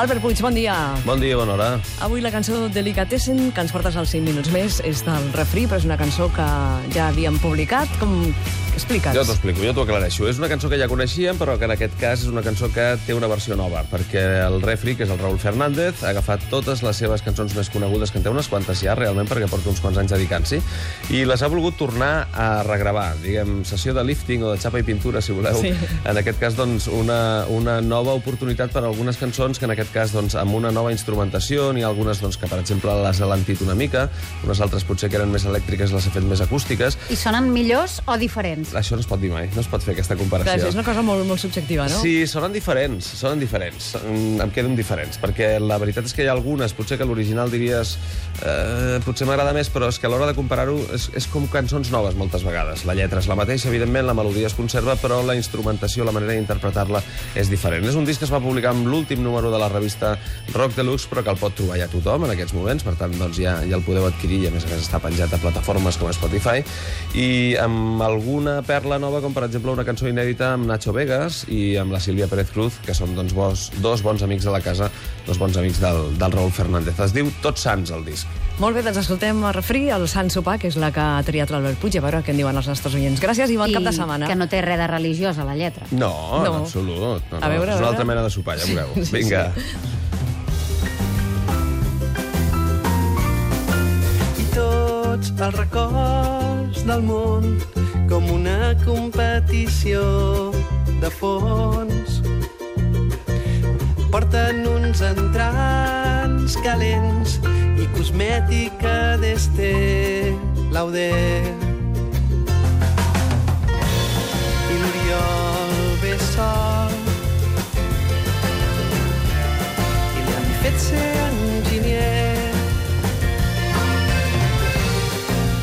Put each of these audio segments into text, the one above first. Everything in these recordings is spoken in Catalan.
Albert Puig, bon dia. Bon dia, bona hora. Avui la cançó Delicatessen, que ens portes als 5 minuts més, és del refri, però és una cançó que ja havíem publicat. Com... Explica'ns. Jo t'ho explico, jo t'ho aclareixo. És una cançó que ja coneixíem, però que en aquest cas és una cançó que té una versió nova, perquè el refri, que és el Raúl Fernández, ha agafat totes les seves cançons més conegudes, que en té unes quantes ja, realment, perquè porta uns quants anys dedicant-s'hi, i les ha volgut tornar a regravar, diguem, sessió de lifting o de xapa i pintura, si voleu. Sí. En aquest cas, doncs, una, una nova oportunitat per a algunes cançons que, en aquest cas, doncs, amb una nova instrumentació, n'hi ha algunes doncs, que, per exemple, les ha lentit una mica, unes altres potser que eren més elèctriques les ha fet més acústiques. I sonen millors o diferents? Això no es pot dir mai, no es pot fer aquesta Clar, comparació. és una cosa molt, molt subjectiva, no? Sí, sonen diferents, sonen diferents. Mm, Em queden diferents, perquè la veritat és que hi ha algunes, potser que l'original diries eh, potser m'agrada més, però és que a l'hora de comparar-ho és, és com cançons noves moltes vegades. La lletra és la mateixa, evidentment, la melodia es conserva, però la instrumentació, la manera d'interpretar-la és diferent. És un disc que es va publicar amb l'últim número de la revista Rock Deluxe, però que el pot trobar ja tothom en aquests moments, per tant, doncs ja, ja el podeu adquirir i a més a més està penjat a plataformes com Spotify i amb alguna perla nova, com per exemple una cançó inèdita amb Nacho Vegas i amb la Sílvia Pérez Cruz, que són doncs, bons, dos bons amics de la casa, dos bons amics del, del Raúl Fernández. Es diu Tots Sants, el disc. Molt bé, doncs escoltem a refri, el Sant Sopar, que és la que ha triat l'Albert Puig, a veure què en diuen els nostres oients. Gràcies i bon I cap de setmana. que no té res de religiós a la lletra. No, No. en absolut. No, no. A veure, a és una veure. altra mena de sopar, ja veureu. Sí, sí, Vinga. I tots els records del món com una competició de fons. Porten uns entrants calents i cosmètica d'este lauder.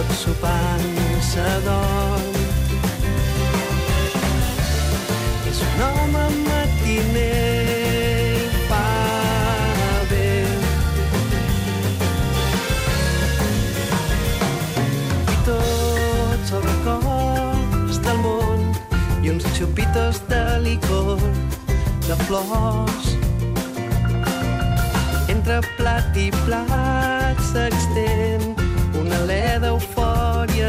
Tot sopant s'adorm. És un home matiner, fa bé. I tots els records del món i uns xupitos de licor de flors entre plat i plat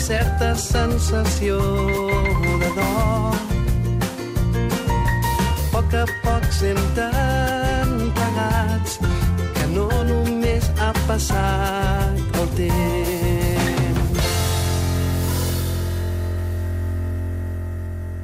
certa sensació de dol. A poc a poc senten plegats que no només ha passat el temps